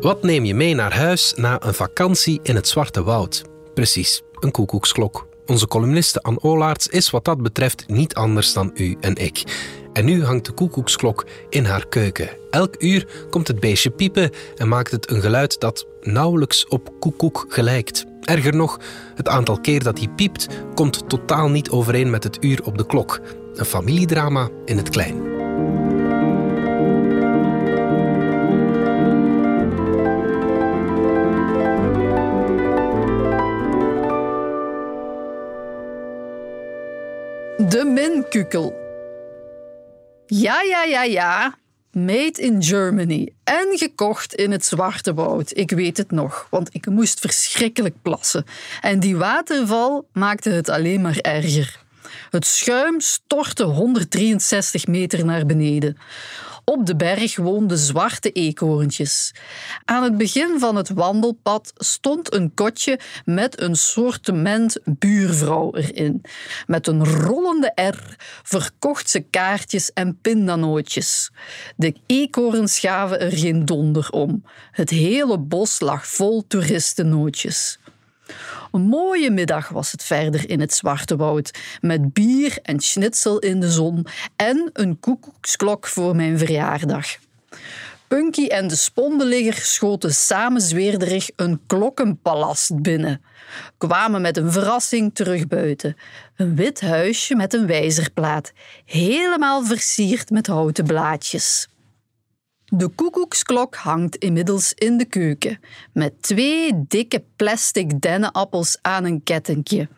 Wat neem je mee naar huis na een vakantie in het Zwarte Woud? Precies, een koekoeksklok. Onze columniste Anne Olaerts is wat dat betreft niet anders dan u en ik. En nu hangt de koekoeksklok in haar keuken. Elk uur komt het beestje piepen en maakt het een geluid dat nauwelijks op koekoek gelijkt. Erger nog, het aantal keer dat hij piept komt totaal niet overeen met het uur op de klok. Een familiedrama in het klein. De minkukel. Ja, ja, ja, ja. Made in Germany en gekocht in het Zwarte Woud. Ik weet het nog, want ik moest verschrikkelijk plassen. En die waterval maakte het alleen maar erger. Het schuim stortte 163 meter naar beneden. Op de berg woonden zwarte eekhoorntjes. Aan het begin van het wandelpad stond een kotje met een soortement buurvrouw erin. Met een rollende R verkocht ze kaartjes en pindanootjes. De eekhoorns gaven er geen donder om. Het hele bos lag vol toeristennootjes. Een mooie middag was het verder in het Zwarte Woud, met bier en schnitzel in de zon en een koekoeksklok voor mijn verjaardag. Punky en de spondenligger schoten samen zweerderig een klokkenpalast binnen. Kwamen met een verrassing terug buiten. Een wit huisje met een wijzerplaat, helemaal versierd met houten blaadjes. De koekoeksklok hangt inmiddels in de keuken, met twee dikke plastic dennenappels aan een kettingje,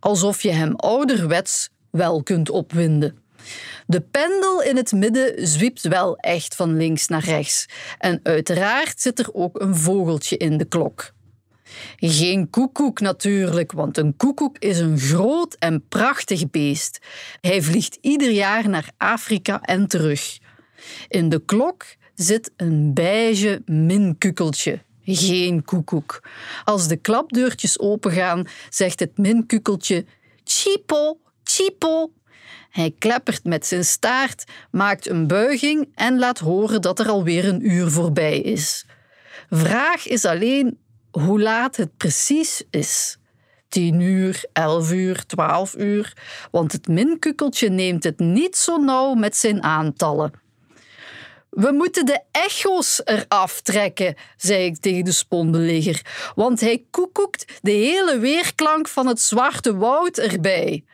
alsof je hem ouderwets wel kunt opwinden. De pendel in het midden zwiept wel echt van links naar rechts. En uiteraard zit er ook een vogeltje in de klok. Geen koekoek natuurlijk, want een koekoek is een groot en prachtig beest. Hij vliegt ieder jaar naar Afrika en terug. In de klok zit een beige minkukeltje. Geen koekoek. Als de klapdeurtjes opengaan, zegt het minkukeltje Chipo, chipo. Hij kleppert met zijn staart, maakt een buiging en laat horen dat er alweer een uur voorbij is. Vraag is alleen hoe laat het precies is. Tien uur, elf uur, twaalf uur, want het minkukeltje neemt het niet zo nauw met zijn aantallen. We moeten de echo's eraf trekken, zei ik tegen de spondenligger, want hij koekoekt de hele weerklank van het zwarte woud erbij.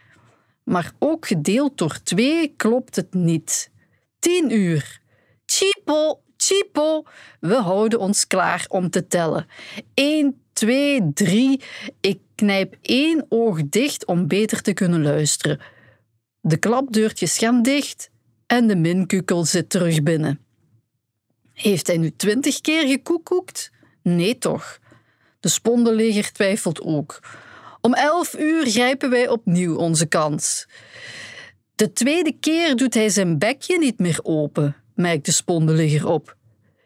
Maar ook gedeeld door twee klopt het niet. Tien uur. Chipo, chipo. We houden ons klaar om te tellen. Eén, twee, drie. Ik knijp één oog dicht om beter te kunnen luisteren. De klapdeurtjes gaan dicht en de minkukel zit terug binnen. Heeft hij nu twintig keer gekoekoekt? Nee toch. De spondenleger twijfelt ook. Om elf uur grijpen wij opnieuw onze kans. De tweede keer doet hij zijn bekje niet meer open, merkt de spondenligger op.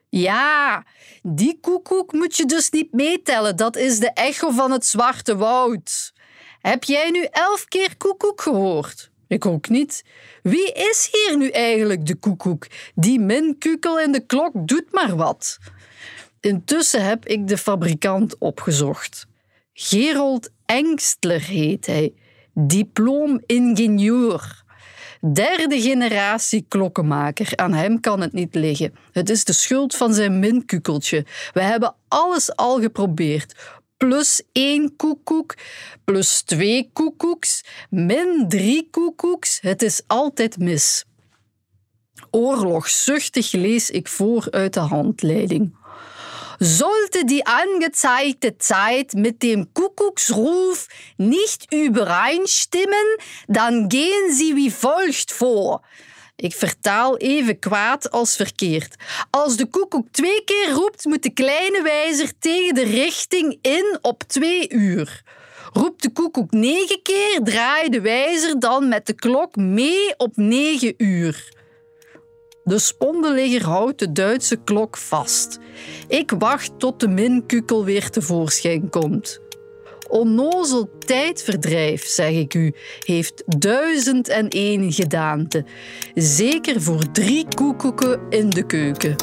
Ja, die koekoek moet je dus niet meetellen. Dat is de echo van het zwarte woud. Heb jij nu elf keer koekoek gehoord? Ik ook niet. Wie is hier nu eigenlijk de koekoek? Die minkukel in de klok doet maar wat. Intussen heb ik de fabrikant opgezocht. Gerold Engstler heet hij, diplom-ingenieur. Derde generatie klokkenmaker. Aan hem kan het niet liggen. Het is de schuld van zijn minkukeltje. We hebben alles al geprobeerd plus één koekoek, plus twee koekoeks, min drie koekoeks. Het is altijd mis. Oorlogzuchtig lees ik voor uit de handleiding. Sollte die angezeigte Zeit mit dem Kuckucksruf nicht übereinstimmen, dann gehen Sie wie folgt vor. Ik vertaal even kwaad als verkeerd. Als de koekoek twee keer roept, moet de kleine wijzer tegen de richting in op twee uur. Roept de koekoek negen keer, draai de wijzer dan met de klok mee op negen uur. De spondenligger houdt de Duitse klok vast. Ik wacht tot de minkukel weer tevoorschijn komt. Onnozel tijdverdrijf, zeg ik u, heeft duizend en één gedaante. Zeker voor drie koekoeken in de keuken.